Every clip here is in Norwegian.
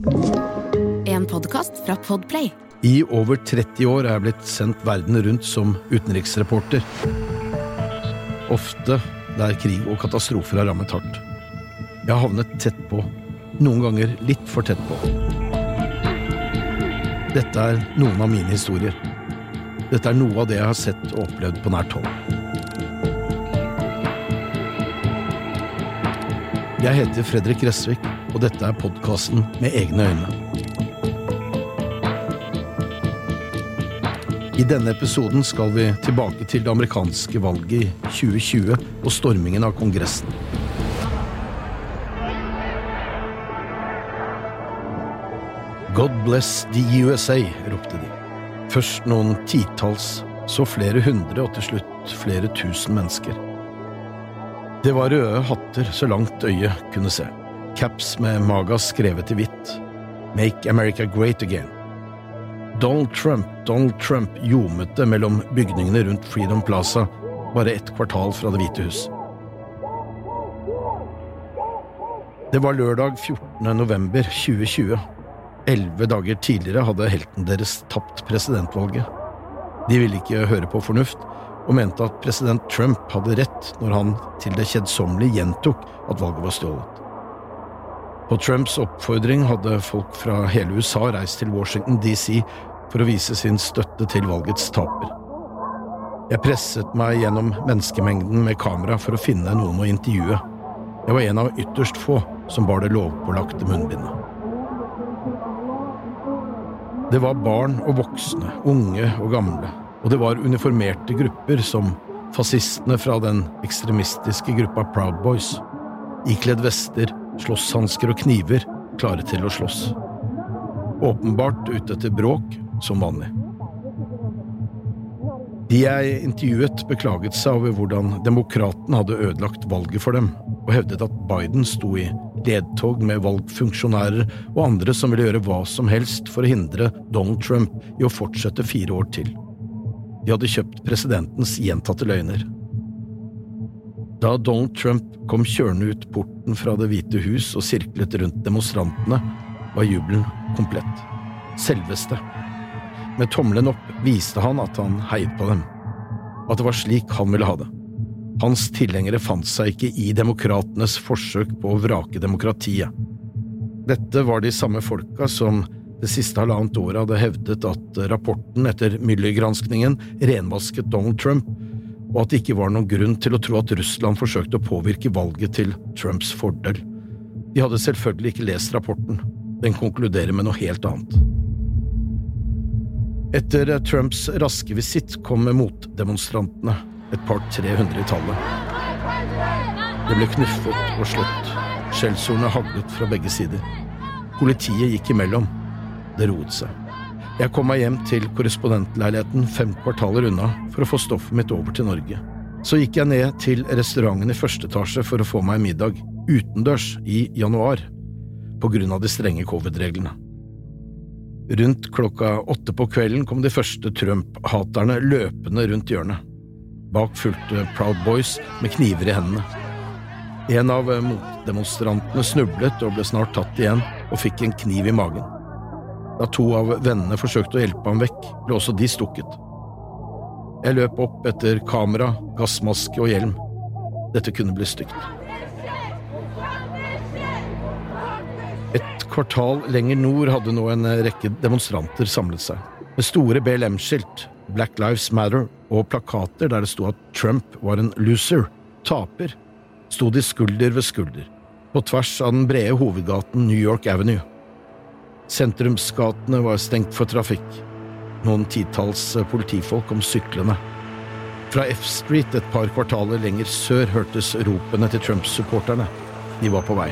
En podkast fra Podplay. I over 30 år er jeg blitt sendt verden rundt som utenriksreporter. Ofte der krig og katastrofer har rammet hardt. Jeg har havnet tett på, noen ganger litt for tett på. Dette er noen av mine historier. Dette er noe av det jeg har sett og opplevd på nært hold. Jeg heter Fredrik Gressvik, og dette er podkasten Med egne øyne. I denne episoden skal vi tilbake til det amerikanske valget i 2020 og stormingen av Kongressen. God bless the USA, ropte de. Først noen titalls, så flere hundre og til slutt flere tusen mennesker. Det var røde hatter så langt øyet kunne se, caps med maga skrevet i hvitt, Make America Great Again. Donald Trump, Donald Trump ljomet det mellom bygningene rundt Freedom Plaza, bare ett kvartal fra Det hvite hus. Det var lørdag 14. november 2020. Elleve dager tidligere hadde helten deres tapt presidentvalget. De ville ikke høre på fornuft, og mente at president Trump hadde rett når han til det kjedsommelige gjentok at valget var stjålet. På Trumps oppfordring hadde folk fra hele USA reist til Washington DC for å vise sin støtte til valgets taper. Jeg presset meg gjennom menneskemengden med kamera for å finne noen å intervjue. Jeg var en av ytterst få som bar det lovpålagte munnbindet. Det var barn og voksne, unge og gamle, og det var uniformerte grupper som fascistene fra den ekstremistiske gruppa Proud Boys, ikledd vester, slåsshansker og kniver, klare til å slåss. Åpenbart ute etter bråk, som vanlig. De jeg intervjuet, beklaget seg over hvordan demokratene hadde ødelagt valget for dem, og hevdet at Biden sto i ledtog med valgfunksjonærer og andre som ville gjøre hva som helst for å hindre Donald Trump i å fortsette fire år til. De hadde kjøpt presidentens gjentatte løgner. Da Donald Trump kom kjørende ut porten fra Det hvite hus og sirklet rundt demonstrantene, var jubelen komplett. Selveste. Med tommelen opp viste han at han heiet på dem. At det var slik han ville ha det. Hans tilhengere fant seg ikke i demokratenes forsøk på å vrake demokratiet. Dette var de samme folka som det siste halvannet året hadde hevdet at rapporten etter Müller-granskningen renvasket Donald Trump, og at det ikke var noen grunn til å tro at Russland forsøkte å påvirke valget til Trumps fordel. De hadde selvfølgelig ikke lest rapporten. Den konkluderer med noe helt annet. Etter Trumps raske visitt kom motdemonstrantene, et par 300 i tallet. Det ble knuffet og slått, skjellsordene haglet fra begge sider. Politiet gikk imellom. Det roet seg. Jeg kom meg hjem til korrespondentleiligheten fem kvartaler unna for å få stoffet mitt over til Norge. Så gikk jeg ned til restauranten i første etasje for å få meg middag, utendørs, i januar, på grunn av de strenge covid-reglene. Rundt klokka åtte på kvelden kom de første Trump-haterne løpende rundt hjørnet. Bak fulgte Proud Boys med kniver i hendene. En av motdemonstrantene snublet og ble snart tatt igjen og fikk en kniv i magen. Da to av vennene forsøkte å hjelpe ham vekk, ble også de stukket. Jeg løp opp etter kamera, gassmaske og hjelm. Dette kunne bli stygt. Et kvartal lenger nord hadde nå en rekke demonstranter samlet seg, med store BLM-skilt, Black Lives Matter, og plakater der det sto at Trump var en loser, taper, sto de skulder ved skulder, på tvers av den brede hovedgaten New York Avenue. Sentrumsgatene var stengt for trafikk. Noen titalls politifolk kom syklende. Fra F Street et par kvartaler lenger sør hørtes ropene til Trump-supporterne. De var på vei.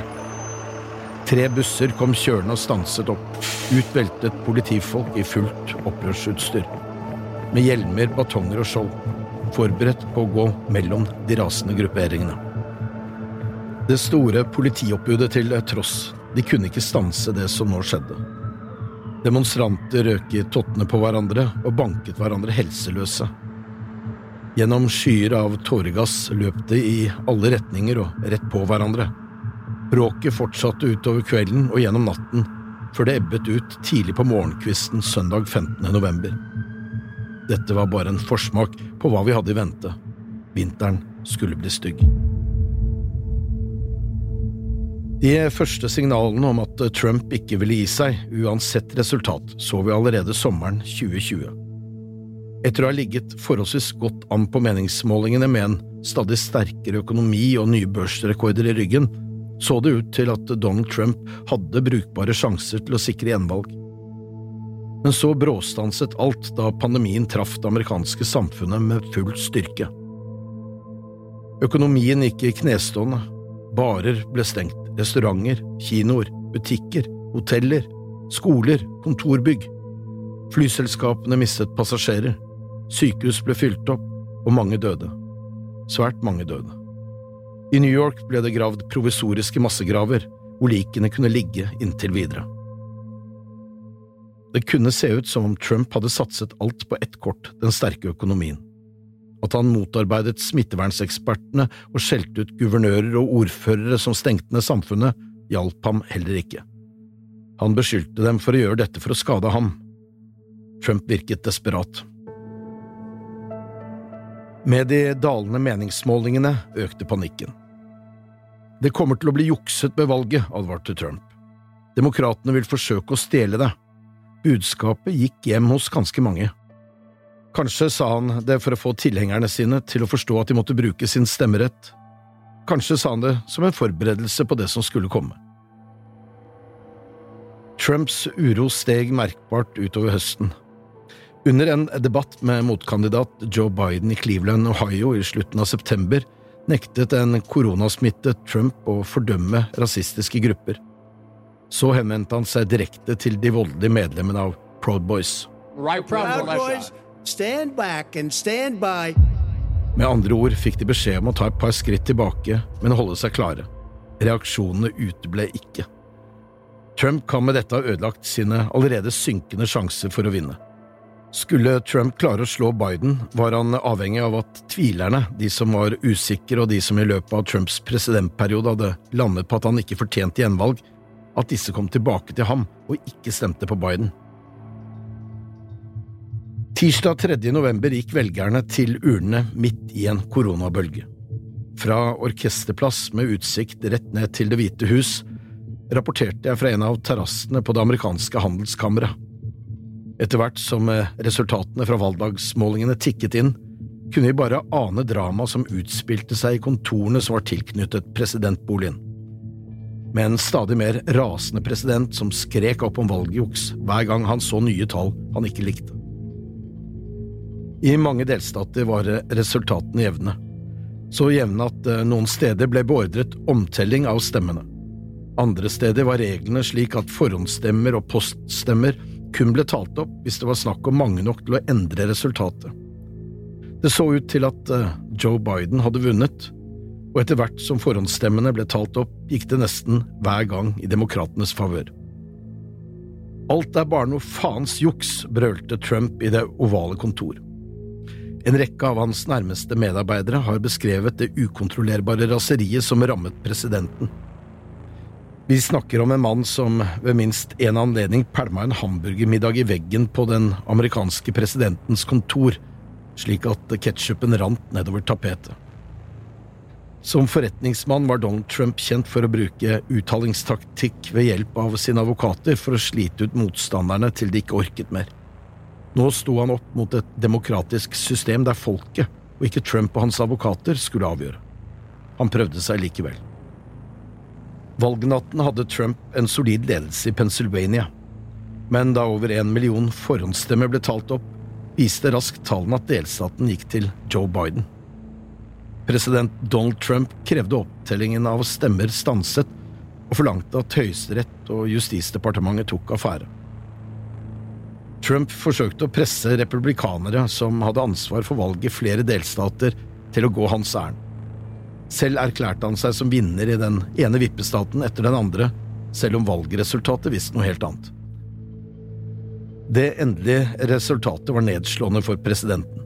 Tre busser kom kjørende og stanset opp. Ut veltet politifolk i fullt opprørsutstyr. Med hjelmer, batonger og skjold. Forberedt på å gå mellom de rasende grupperingene. Det store politioppbudet til tross, de kunne ikke stanse det som nå skjedde. Demonstranter røk i tottene på hverandre og banket hverandre helseløse. Gjennom skyer av tåregass løp de i alle retninger og rett på hverandre. Bråket fortsatte utover kvelden og gjennom natten, før det ebbet ut tidlig på morgenkvisten søndag 15. november. Dette var bare en forsmak på hva vi hadde i vente. Vinteren skulle bli stygg. De første signalene om at Trump ikke ville gi seg, uansett resultat, så vi allerede sommeren 2020. Etter å ha ligget forholdsvis godt an på meningsmålingene med en stadig sterkere økonomi og nye børsrekorder i ryggen, så det ut til at Donald Trump hadde brukbare sjanser til å sikre gjenvalg. Men så bråstanset alt da pandemien traff det amerikanske samfunnet med full styrke. Økonomien gikk i knestående, barer ble stengt, restauranter, kinoer, butikker, hoteller, skoler, kontorbygg. Flyselskapene mistet passasjerer, sykehus ble fylt opp, og mange døde. Svært mange døde. I New York ble det gravd provisoriske massegraver, hvor likene kunne ligge inntil videre. Det kunne se ut som om Trump hadde satset alt på ett kort, den sterke økonomien. At han motarbeidet smittevernsekspertene og skjelte ut guvernører og ordførere som stengte ned samfunnet, hjalp ham heller ikke. Han beskyldte dem for å gjøre dette for å skade ham. Trump virket desperat. Med de dalende meningsmålingene økte panikken. Det kommer til å bli jukset med valget, advarte Trump. Demokratene vil forsøke å stjele det. Budskapet gikk hjem hos ganske mange. Kanskje sa han det for å få tilhengerne sine til å forstå at de måtte bruke sin stemmerett. Kanskje sa han det som en forberedelse på det som skulle komme. Trumps uro steg merkbart utover høsten. Under en debatt med motkandidat Joe Biden i Cleveland, Ohio i slutten av september nektet en koronasmittet Trump å fordømme rasistiske grupper. Så henvendte han seg direkte til de voldelige medlemmene av Proud Boys. Med andre ord fikk de beskjed om å ta et par skritt tilbake, men holde seg klare. Reaksjonene uteble ikke. Trump kan med dette ha ødelagt sine allerede synkende sjanser for å vinne. Skulle Trump klare å slå Biden, var han avhengig av at tvilerne, de som var usikre og de som i løpet av Trumps presidentperiode hadde landet på at han ikke fortjente gjenvalg, at disse kom tilbake til ham og ikke stemte på Biden. Tirsdag 3. november gikk velgerne til urnene midt i en koronabølge. Fra orkesterplass med utsikt rett ned til Det hvite hus rapporterte jeg fra en av terrassene på det amerikanske handelskammeret. Etter hvert som eh, resultatene fra valgdagsmålingene tikket inn, kunne vi bare ane dramaet som utspilte seg i kontorene som var tilknyttet presidentboligen. Med en stadig mer rasende president som skrek opp om valgjuks hver gang han så nye tall han ikke likte. I mange delstater var resultatene jevne, så jevne at eh, noen steder ble beordret omtelling av stemmene. Andre steder var reglene slik at forhåndsstemmer og poststemmer kun ble talt opp hvis det var snakk om mange nok til å endre resultatet. Det så ut til at eh, Joe Biden hadde vunnet, og etter hvert som forhåndsstemmene ble talt opp, gikk det nesten hver gang i demokratenes favør. Alt er bare noe faens juks, brølte Trump i det ovale kontor. En rekke av hans nærmeste medarbeidere har beskrevet det ukontrollerbare raseriet som rammet presidenten. Vi snakker om en mann som ved minst en anledning pælma en hamburgermiddag i veggen på den amerikanske presidentens kontor, slik at ketsjupen rant nedover tapetet. Som forretningsmann var Donald Trump kjent for å bruke uttalingstaktikk ved hjelp av sine advokater for å slite ut motstanderne til de ikke orket mer. Nå sto han opp mot et demokratisk system der folket, og ikke Trump og hans advokater, skulle avgjøre. Han prøvde seg likevel. Valgnatten hadde Trump en solid ledelse i Pennsylvania, men da over en million forhåndsstemmer ble talt opp, viste raskt tallene at delstaten gikk til Joe Biden. President Donald Trump krevde opptellingen av stemmer stanset, og forlangte at Høyesterett og Justisdepartementet tok affære. Trump forsøkte å presse republikanere som hadde ansvar for valget i flere delstater, til å gå hans ærend. Selv erklærte han seg som vinner i den ene vippestaten etter den andre, selv om valgresultatet visste noe helt annet. Det endelige resultatet var nedslående for presidenten.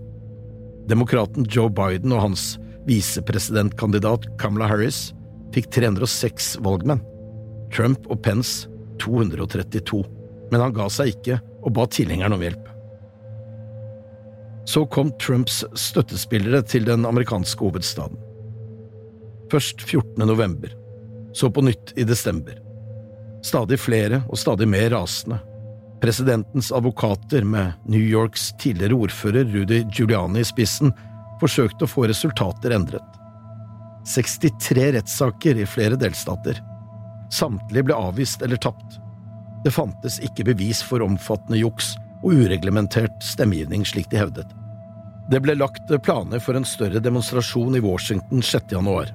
Demokraten Joe Biden og hans visepresidentkandidat Kamala Harris fikk 306 valgmenn. Trump og Pence 232. Men han ga seg ikke og ba tilhengerne om hjelp. Så kom Trumps støttespillere til den amerikanske hovedstaden. Først 14. november, så på nytt i desember. Stadig flere og stadig mer rasende. Presidentens advokater, med New Yorks tidligere ordfører Rudy Giuliani i spissen, forsøkte å få resultater endret. 63 rettssaker i flere delstater. Samtlige ble avvist eller tapt. Det fantes ikke bevis for omfattende juks og ureglementert stemmegivning, slik de hevdet. Det ble lagt planer for en større demonstrasjon i Washington 6. januar.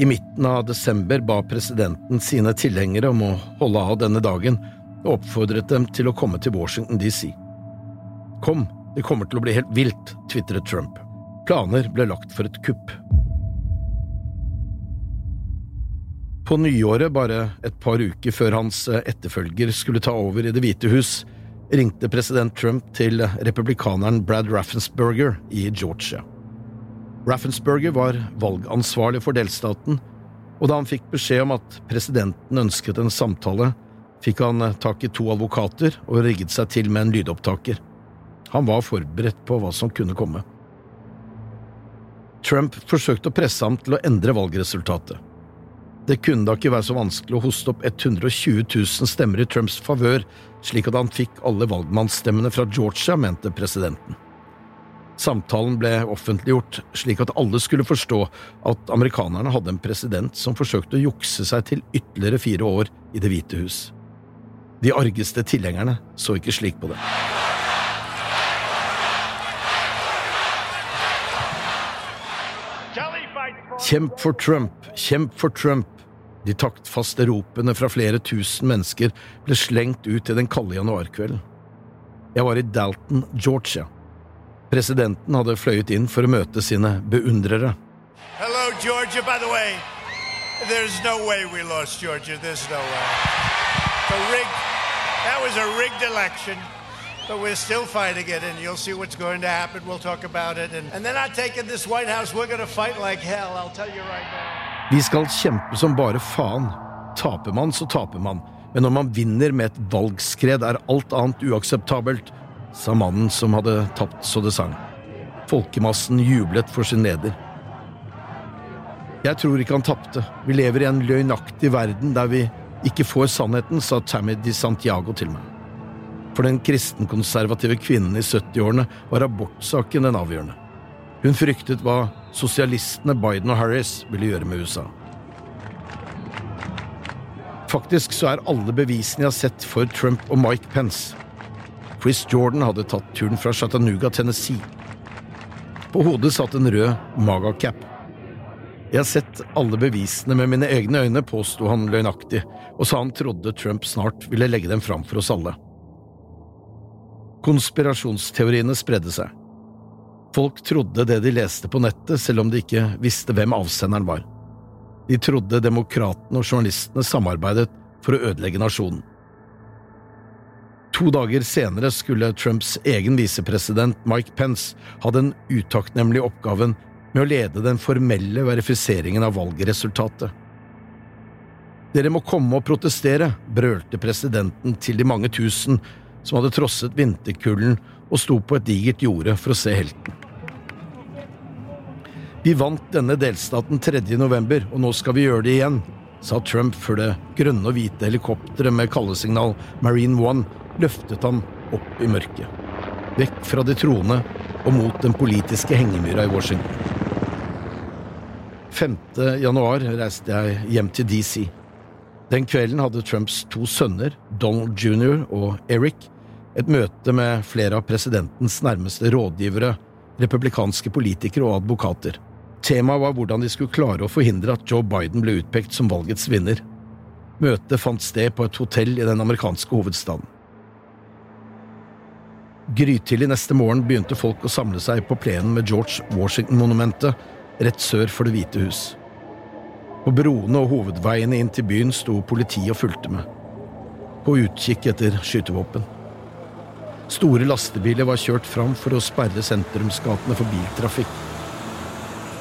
I midten av desember ba presidenten sine tilhengere om å holde av denne dagen, og oppfordret dem til å komme til Washington DC. Kom, det kommer til å bli helt vilt, tvitret Trump. Planer ble lagt for et kupp. På nyåret, bare et par uker før hans etterfølger skulle ta over i Det hvite hus, ringte president Trump til republikaneren Brad Raffensperger i Georgia. Raffensperger var valgansvarlig for delstaten, og da han fikk beskjed om at presidenten ønsket en samtale, fikk han tak i to advokater og rigget seg til med en lydopptaker. Han var forberedt på hva som kunne komme. Trump forsøkte å presse ham til å endre valgresultatet. Det kunne da ikke være så vanskelig å hoste opp 120 000 stemmer i Trumps favør, slik at han fikk alle valgmannsstemmene fra Georgia, mente presidenten. Samtalen ble offentliggjort slik at alle skulle forstå at amerikanerne hadde en president som forsøkte å jukse seg til ytterligere fire år i Det hvite hus. De argeste tilhengerne så ikke slik på det. Kjemp for Trump, kjemp for Trump. De taktfaste ropene fra flere tusen mennesker ble slengt ut i den kalde januarkvelden. Jeg var i Dalton, Georgia. Presidenten hadde fløyet inn for å møte sine beundrere. Hello, Georgia. By the way, there's no way we lost Georgia. There's no way. Rigged, that was a rigged election. But we're still fighting it, and you'll see what's going to happen. We'll talk about it. And, and they're not taking this White House. We're going to fight like hell. I'll tell you right now. Vi skal kjempe som bare faen. Taper man, så taper man. Men når man vinner med et valgskred, er alt annet uakseptabelt, sa mannen som hadde tapt så det sang. Folkemassen jublet for sin leder. Jeg tror ikke han tapte. Vi lever i en løgnaktig verden der vi ikke får sannheten, sa Tammy Di Santiago til meg. For den kristenkonservative kvinnen i 70-årene var abortsaken den avgjørende. Hun fryktet hva sosialistene Biden og Harris ville gjøre med USA. Faktisk så er alle bevisene jeg har sett for Trump og Mike Pence. Chris Jordan hadde tatt turen fra Chattanooga, Tennessee. På hodet satt en rød magacap. Jeg har sett alle bevisene med mine egne øyne, påsto han løgnaktig, og sa han trodde Trump snart ville legge dem fram for oss alle. Konspirasjonsteoriene spredde seg. Folk trodde det de leste på nettet, selv om de ikke visste hvem avsenderen var. De trodde demokratene og journalistene samarbeidet for å ødelegge nasjonen. To dager senere skulle Trumps egen visepresident Mike Pence ha den utakknemlige oppgaven med å lede den formelle verifiseringen av valgresultatet. Dere må komme og protestere, brølte presidenten til de mange tusen som hadde trosset vinterkulden og sto på et digert jorde for å se helten. Vi vant denne delstaten 3. november, og nå skal vi gjøre det igjen, sa Trump før det grønne og hvite helikopteret med kallesignal Marine One løftet ham opp i mørket. Vekk fra de troende og mot den politiske hengemyra i Washington. 5. januar reiste jeg hjem til DC. Den kvelden hadde Trumps to sønner, Donald jr. og Eric, et møte med flere av presidentens nærmeste rådgivere, republikanske politikere og advokater. Temaet var hvordan de skulle klare å forhindre at Joe Biden ble utpekt som valgets vinner. Møtet fant sted på et hotell i den amerikanske hovedstaden. Grytidlig neste morgen begynte folk å samle seg på plenen med George Washington-monumentet rett sør for Det hvite hus. På broene og hovedveiene inn til byen sto politiet og fulgte med, på utkikk etter skytevåpen. Store lastebiler var kjørt fram for å sperre sentrumsgatene for biltrafikk.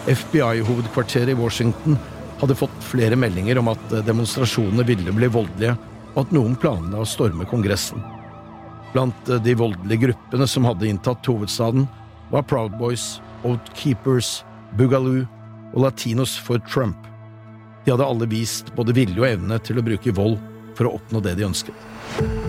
FBI-hovedkvarteret i Washington hadde fått flere meldinger om at demonstrasjonene ville bli voldelige, og at noen planla å storme Kongressen. Blant de voldelige gruppene som hadde inntatt hovedstaden, var Proud Boys, Oath Keepers, Boogaloo og Latinos for Trump. De hadde alle vist både vilje og evne til å bruke vold for å oppnå det de ønsket.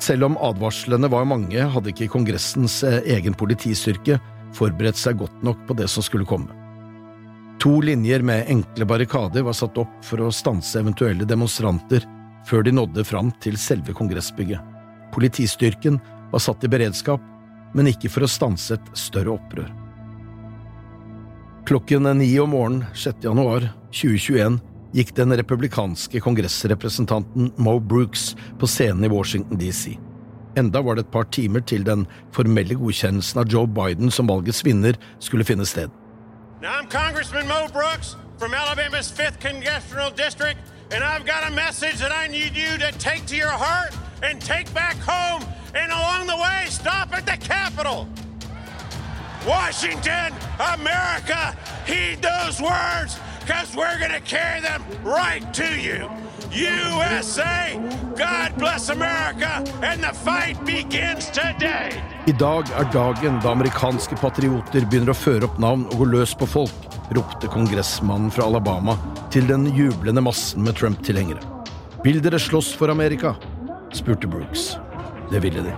Selv om advarslene var mange, hadde ikke Kongressens eh, egen politistyrke forberedt seg godt nok på det som skulle komme. To linjer med enkle barrikader var satt opp for å stanse eventuelle demonstranter før de nådde fram til selve kongressbygget. Politistyrken var satt i beredskap, men ikke for å stanse et større opprør. Klokken ni om morgenen 6. januar 2021 gikk den republikanske kongressrepresentanten Mo Brooks på scenen i Washington DC. Enda var det et par timer til den formelle godkjennelsen av Joe Biden som valgets vinner skulle finne sted. Now, I'm Congressman Mo Brooks from Alabama's 5th Congressional District, and I've got a message that I need you to take to your heart and take back home, and along the way, stop at the Capitol. Washington, America, heed those words, because we're going to carry them right to you. USA, God bless America, and the fight begins today. I dag er dagen da amerikanske patrioter begynner å føre opp navn og gå løs på folk, ropte kongressmannen fra Alabama til den jublende massen med Trump-tilhengere. Vil dere slåss for Amerika? spurte Brooks. Det ville de.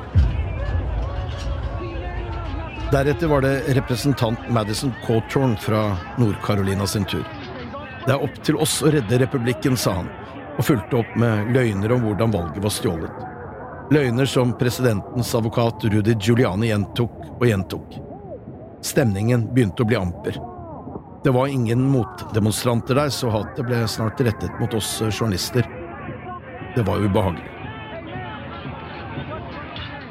Deretter var det representant Madison Cawthorn fra Nord-Carolina sin tur. Det er opp til oss å redde republikken, sa han, og fulgte opp med løgner om hvordan valget var stjålet. Løgner som presidentens advokat Rudy Giuliani gjentok og gjentok. Stemningen begynte å bli amper. Det var ingen motdemonstranter der, så hatet ble snart rettet mot oss journalister. Det var ubehagelig.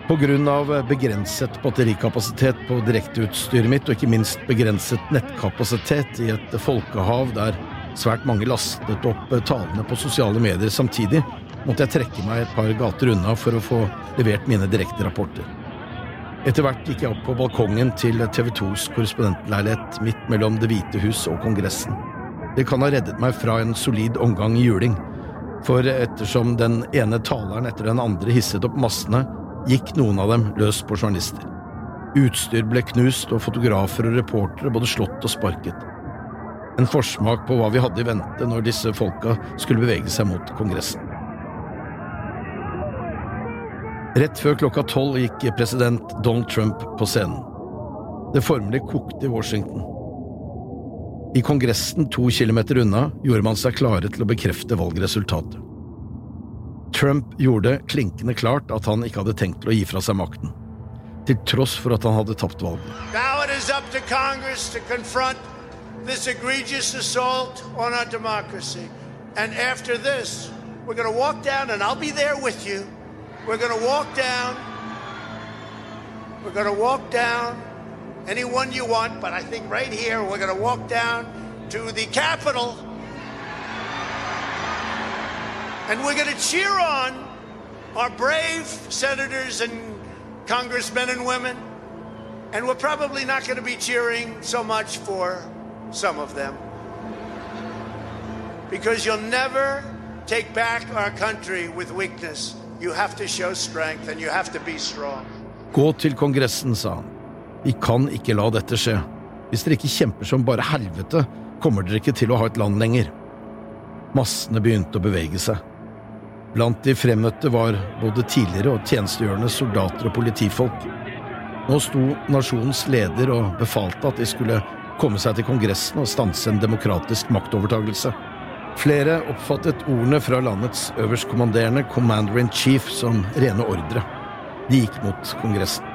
På grunn av begrenset batterikapasitet på direkteutstyret mitt, og ikke minst begrenset nettkapasitet i et folkehav der svært mange lastet opp talene på sosiale medier samtidig, måtte jeg trekke meg et par gater unna for å få levert mine direkterapporter. Etter hvert gikk jeg opp på balkongen til TV 2s korrespondentleilighet midt mellom Det hvite hus og Kongressen. Det kan ha reddet meg fra en solid omgang i juling, for ettersom den ene taleren etter den andre hisset opp massene, gikk noen av dem løs på journalister. Utstyr ble knust, og fotografer og reportere både slått og sparket. En forsmak på hva vi hadde i vente når disse folka skulle bevege seg mot Kongressen. Rett før klokka tolv gikk president Donald Trump på scenen. Det formelig kokte i Washington. I Kongressen to kilometer unna gjorde man seg klare til å bekrefte valgresultatet. Trump gjorde klinkende klart at han ikke hadde tenkt til å gi fra seg makten, til tross for at han hadde tapt valget. This egregious assault on our democracy. And after this, we're going to walk down, and I'll be there with you. We're going to walk down. We're going to walk down anyone you want, but I think right here, we're going to walk down to the Capitol. And we're going to cheer on our brave senators and congressmen and women, and we're probably not going to be cheering so much for some of them. Because you'll never take back our country with weakness. You have to show strength and you have to be strong. Gå til Kongressen, sa han. Vi kan ikke la dette skje. Hvis dere ikke kjemper som bare helvete, kommer dere ikke til å ha et land lenger. Massene begynte å bevege seg. Blant de fremmøtte var både tidligere og tjenestegjørende soldater og politifolk. Nå sto nasjonens leder og befalte at de skulle komme seg til Kongressen og stanse en demokratisk maktovertagelse. Flere oppfattet ordene fra landets øverstkommanderende commander in chief som rene ordre. De gikk mot Kongressen.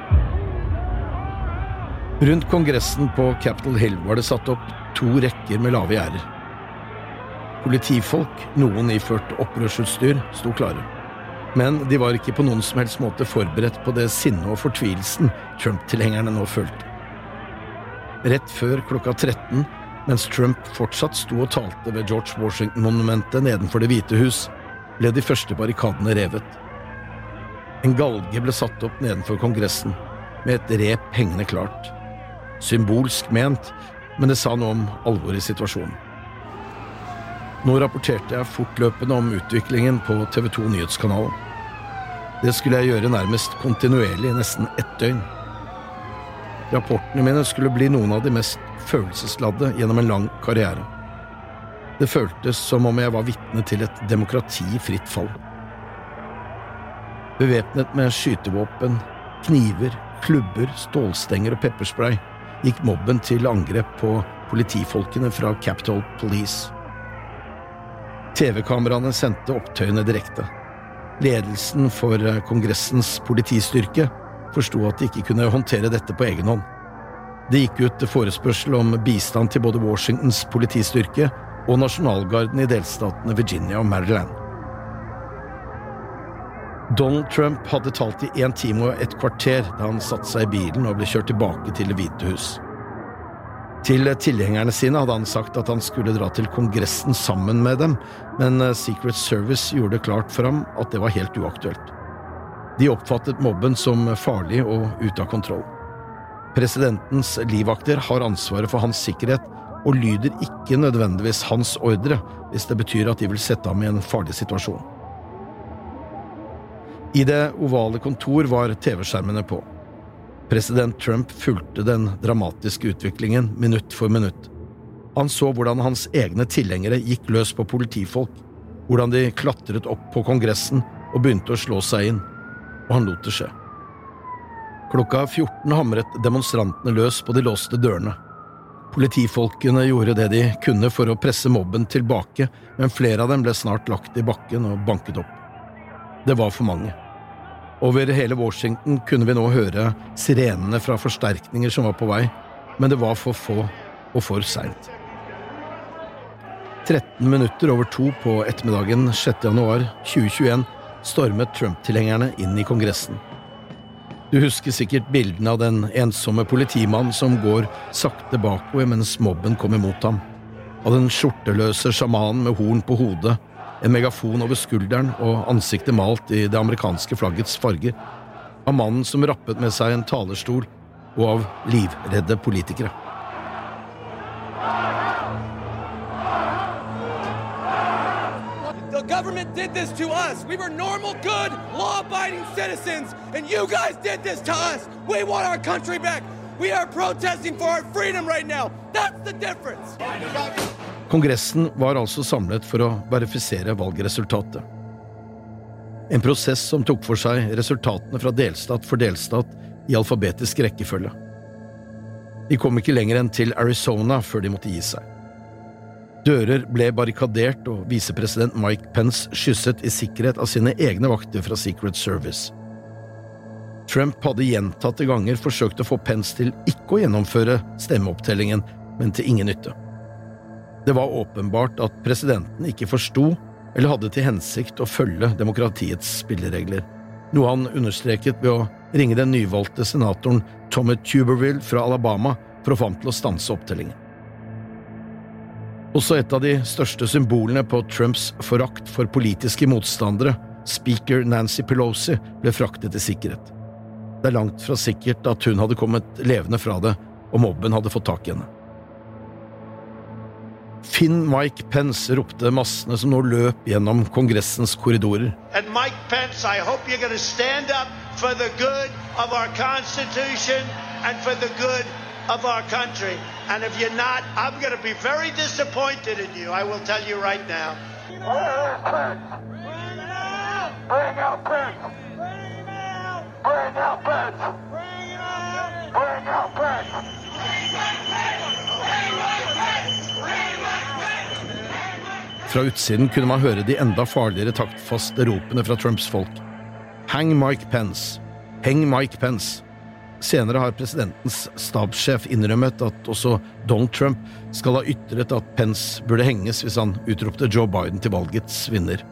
Rundt Kongressen på Capitol Hill var det satt opp to rekker med lave gjerder. Politifolk, noen iført opprørsutstyr, sto klare. Men de var ikke på noen som helst måte forberedt på det sinnet og fortvilelsen Trump-tilhengerne nå følte. Rett før klokka 13, mens Trump fortsatt sto og talte ved George Washington-monumentet nedenfor Det hvite hus, ble de første barrikadene revet. En galge ble satt opp nedenfor Kongressen, med et rep hengende klart. Symbolsk ment, men det sa noe om alvoret i situasjonen. Nå rapporterte jeg fortløpende om utviklingen på TV 2 Nyhetskanalen. Det skulle jeg gjøre nærmest kontinuerlig i nesten ett døgn. Rapportene mine skulle bli noen av de mest følelsesladde gjennom en lang karriere. Det føltes som om jeg var vitne til et demokrati i fritt fall. Bevæpnet med skytevåpen, kniver, klubber, stålstenger og pepperspray gikk mobben til angrep på politifolkene fra Capitol Police. TV-kameraene sendte opptøyene direkte. Ledelsen for eh, Kongressens politistyrke forsto at de ikke kunne håndtere dette på egen hånd. Det gikk ut forespørsel om bistand til både Washingtons politistyrke og nasjonalgarden i delstatene Virginia og Maryland. Donald Trump hadde talt i én time og et kvarter da han satte seg i bilen og ble kjørt tilbake til Det hvite hus. Til tilhengerne sine hadde han sagt at han skulle dra til Kongressen sammen med dem, men eh, Secret Service gjorde det klart for ham at det var helt uaktuelt. De oppfattet mobben som farlig og ute av kontroll. Presidentens livvakter har ansvaret for hans sikkerhet og lyder ikke nødvendigvis hans ordre hvis det betyr at de vil sette ham i en farlig situasjon. I det ovale kontor var TV-skjermene på. President Trump fulgte den dramatiske utviklingen minutt for minutt. Han så hvordan hans egne tilhengere gikk løs på politifolk, hvordan de klatret opp på Kongressen og begynte å slå seg inn, og han lot det skje. Klokka 14 hamret demonstrantene løs på de låste dørene. Politifolkene gjorde det de kunne for å presse mobben tilbake, men flere av dem ble snart lagt i bakken og banket opp. Det var for mange. Over hele Washington kunne vi nå høre sirenene fra forsterkninger som var på vei, men det var for få og for seint. 13 minutter over to på ettermiddagen 6. januar 2021 stormet Trump-tilhengerne inn i Kongressen. Du husker sikkert bildene av den ensomme politimannen som går sakte bakover mens mobben kommer mot ham, av den skjorteløse sjamanen med horn på hodet en megafon over skulderen og ansiktet malt i det amerikanske flaggets farger, av mannen som rappet med seg en talerstol, og av livredde politikere. Did this to us. We were normal, good, law abiding citizens, and you guys did this to us. We want our country back. We are protesting for our freedom right now. That's the difference. Kongressen var altså samlet for å verifisere valgresultatet. En prosess som tok for seg resultatene fra delstat for delstat i alfabetisk rekkefølge. De kom ikke lenger enn til Arizona før de måtte gi seg. Dører ble barrikadert, og visepresident Mike Pence skysset i sikkerhet av sine egne vakter fra Secret Service. Trump hadde gjentatte ganger forsøkt å få Pence til ikke å gjennomføre stemmeopptellingen, men til ingen nytte. Det var åpenbart at presidenten ikke forsto eller hadde til hensikt å følge demokratiets spilleregler, noe han understreket ved å ringe den nyvalgte senatoren Tommy Tuberville fra Alabama for å få ham til å stanse opptellingen. Også et av de største symbolene på Trumps forakt for politiske motstandere speaker Nancy Pelosi ble fraktet i sikkerhet. Det er langt fra sikkert at hun hadde kommet levende fra det og mobben hadde fått tak i henne. Finn Mike Pence, ropte massene som nå løp gjennom Kongressens korridorer. Mike Pence, I hope you're going to stand up for the good of our Constitution and for the good of our country. And if you're not, I'm going to be very disappointed in you. I will tell you right now. Bring out Pence! Bring out! Bring out Pence! Bring out! Pence! Fra utsiden kunne man høre de enda farligere taktfaste ropene fra Trumps folk. Hang Mike Pence! Heng Mike Pence! Senere har presidentens stabssjef innrømmet at også Donald Trump skal ha ytret at Pence burde henges hvis han utropte Joe Biden til valgets vinner.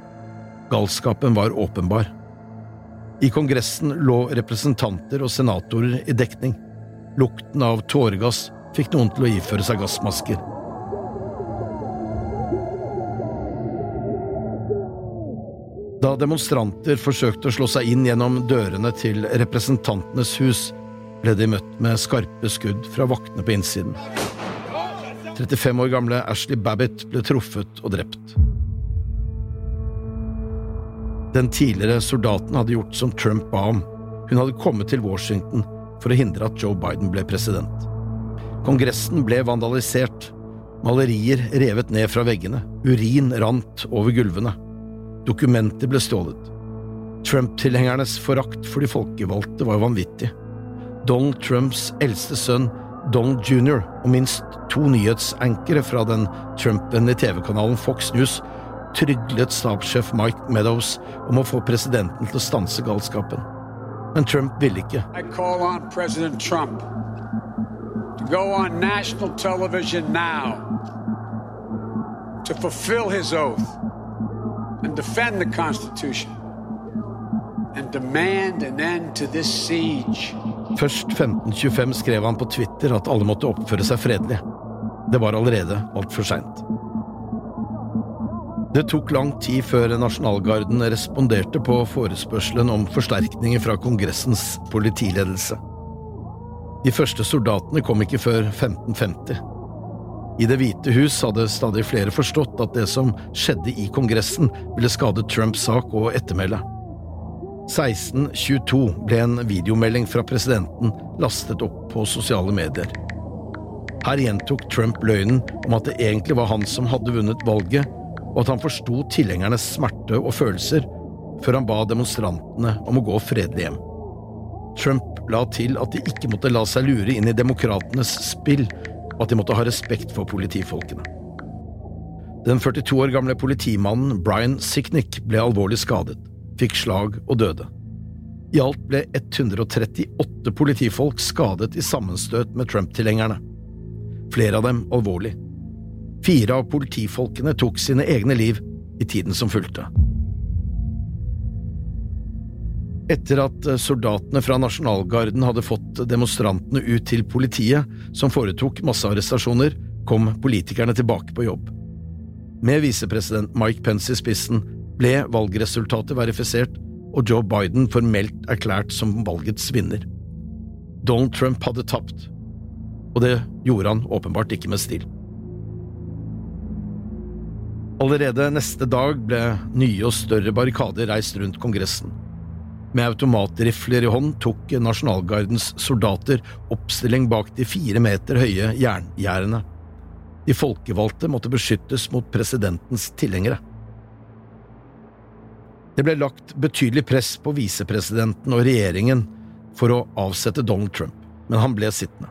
Galskapen var åpenbar. I Kongressen lå representanter og senatorer i dekning. Lukten av tåregass fikk noen til å iføre seg gassmasker. Da demonstranter forsøkte å slå seg inn gjennom dørene til Representantenes hus, ble de møtt med skarpe skudd fra vaktene på innsiden. 35 år gamle Ashley Babbitt ble truffet og drept. Den tidligere soldaten hadde gjort som Trump ba om. Hun hadde kommet til Washington for å hindre at Joe Biden ble president. Kongressen ble vandalisert. Malerier revet ned fra veggene. Urin rant over gulvene. Dokumenter ble stjålet. Trump-tilhengernes forakt for de folkevalgte var vanvittig. Donald Trumps eldste sønn, Donald jr., og minst to nyhetsankere fra den Trump-vennlige TV-kanalen Fox News tryglet stabssjef Mike Meadows om å få presidenten til å stanse galskapen. Men Trump ville ikke. Jeg kaller på President Trump to go on national television now to fulfill his oath and defend the Constitution and demand an end to this siege. Først 1525 skrev han på Twitter at alle måtte oppføre seg fredelig. Det var allerede altfor seint. Det tok lang tid før nasjonalgarden responderte på forespørselen om forsterkninger fra Kongressens politiledelse. De første soldatene kom ikke før 1550. I Det hvite hus hadde stadig flere forstått at det som skjedde i Kongressen, ville skade Trumps sak og ettermæle. 1622 ble en videomelding fra presidenten lastet opp på sosiale medier. Her gjentok Trump løgnen om at det egentlig var han som hadde vunnet valget, og at han forsto tilhengernes smerte og følelser, før han ba demonstrantene om å gå fredelig hjem. Trump la til at de ikke måtte la seg lure inn i demokratenes spill, og at de måtte ha respekt for politifolkene. Den 42 år gamle politimannen Brian Sicknick ble alvorlig skadet, fikk slag og døde. I alt ble 138 politifolk skadet i sammenstøt med Trump-tilhengerne. Flere av dem alvorlig. Fire av politifolkene tok sine egne liv i tiden som fulgte. Etter at soldatene fra nasjonalgarden hadde fått demonstrantene ut til politiet, som foretok massearrestasjoner, kom politikerne tilbake på jobb. Med visepresident Mike Pence i spissen ble valgresultatet verifisert og Joe Biden formelt erklært som valgets vinner. Donald Trump hadde tapt, og det gjorde han åpenbart ikke med stil. Allerede neste dag ble nye og større barrikader reist rundt Kongressen. Med automatrifler i hånd tok nasjonalgardens soldater oppstilling bak de fire meter høye jerngjerdene. De folkevalgte måtte beskyttes mot presidentens tilhengere. Det ble lagt betydelig press på visepresidenten og regjeringen for å avsette Donald Trump, men han ble sittende.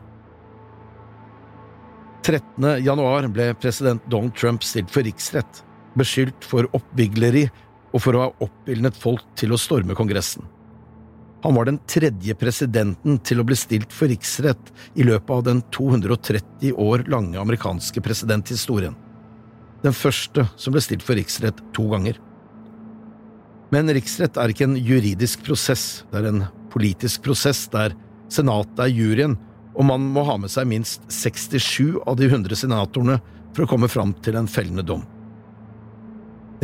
13. januar ble president Donald Trump stilt for riksrett, beskyldt for oppvigleri og for å ha oppildnet folk til å storme Kongressen. Han var den tredje presidenten til å bli stilt for riksrett i løpet av den 230 år lange amerikanske presidenthistorien. Den første som ble stilt for riksrett to ganger. Men riksrett er ikke en juridisk prosess, det er en politisk prosess der senatet er juryen, og man må ha med seg minst 67 av de 100 senatorene for å komme fram til en fellende dom.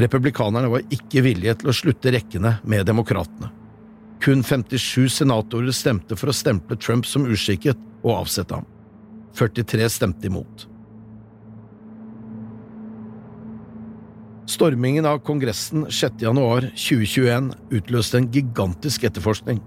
Republikanerne var ikke villige til å slutte rekkene med demokratene. Kun 57 senatorer stemte for å stemple Trump som uskikket og avsette ham. 43 stemte imot. Stormingen av Kongressen 6. januar 2021 utløste en gigantisk etterforskning.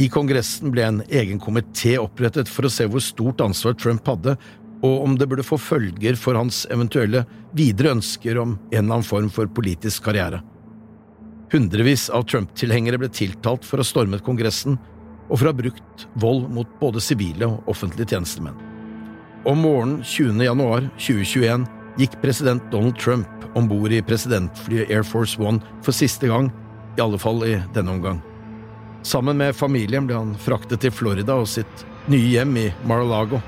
I Kongressen ble en egen komité opprettet for å se hvor stort ansvar Trump hadde, og om det burde få følger for hans eventuelle videre ønsker om en eller annen form for politisk karriere. Hundrevis av Trump-tilhengere ble tiltalt for å ha stormet Kongressen og for å ha brukt vold mot både sivile og offentlige tjenestemenn. Om morgenen 20. januar 2021 gikk president Donald Trump om bord i presidentflyet Air Force One for siste gang, i alle fall i denne omgang. Sammen med familien ble han fraktet til Florida og sitt nye hjem i Mar-a-Lago.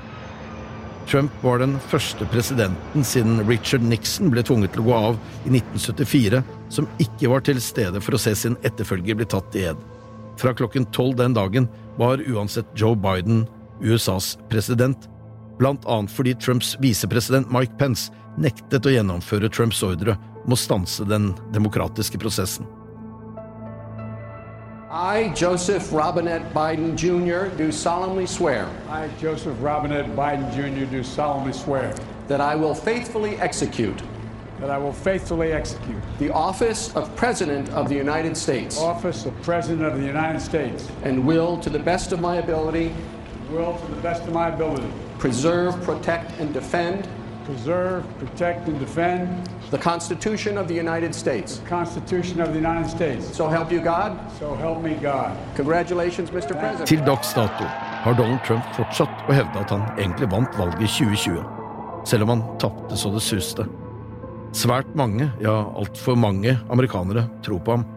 Trump var den første presidenten siden Richard Nixon ble tvunget til å gå av i 1974, som ikke var til stede for å se sin etterfølger bli tatt i ed. Fra klokken tolv den dagen var uansett Joe Biden USAs president, blant annet fordi Trumps visepresident Mike Pence nektet å gjennomføre Trumps ordre om å stanse den demokratiske prosessen. I, Joseph Robinette Biden Jr., do solemnly swear I, Joseph Robinette Biden Jr., do solemnly swear that I will faithfully execute that I will faithfully execute the office of President of the United States office of President of the United States and will, to the best of my ability, will to the best of my ability preserve, protect, and defend preserve, protect, and defend the Constitution of the United States. the Constitution of the United States. So help you God. So help me God. Congratulations, Mr. President. Til dags dato har Donald Trump fortsatt å hevde at han egentlig vant valget i 2020, selv om han tapte så det suste. Svært mange, ja altfor mange amerikanere tror på ham,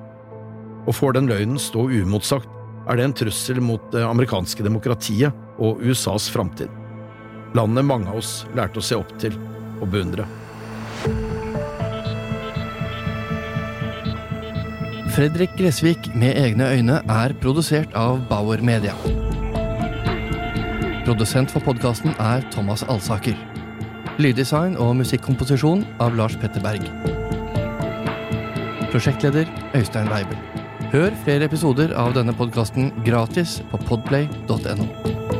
og får den løgnen stå uimotsagt, er det en trussel mot det amerikanske demokratiet og USAs framtid. Landet mange av oss lærte å se opp til og beundre. Fredrik Gressvik med egne øyne er produsert av Bauer Media. Produsent for podkasten er Thomas Alsaker. Lyddesign og musikkomposisjon av Lars Petter Berg. Prosjektleder Øystein Weibel. Hør flere episoder av denne podkasten gratis på podplay.no.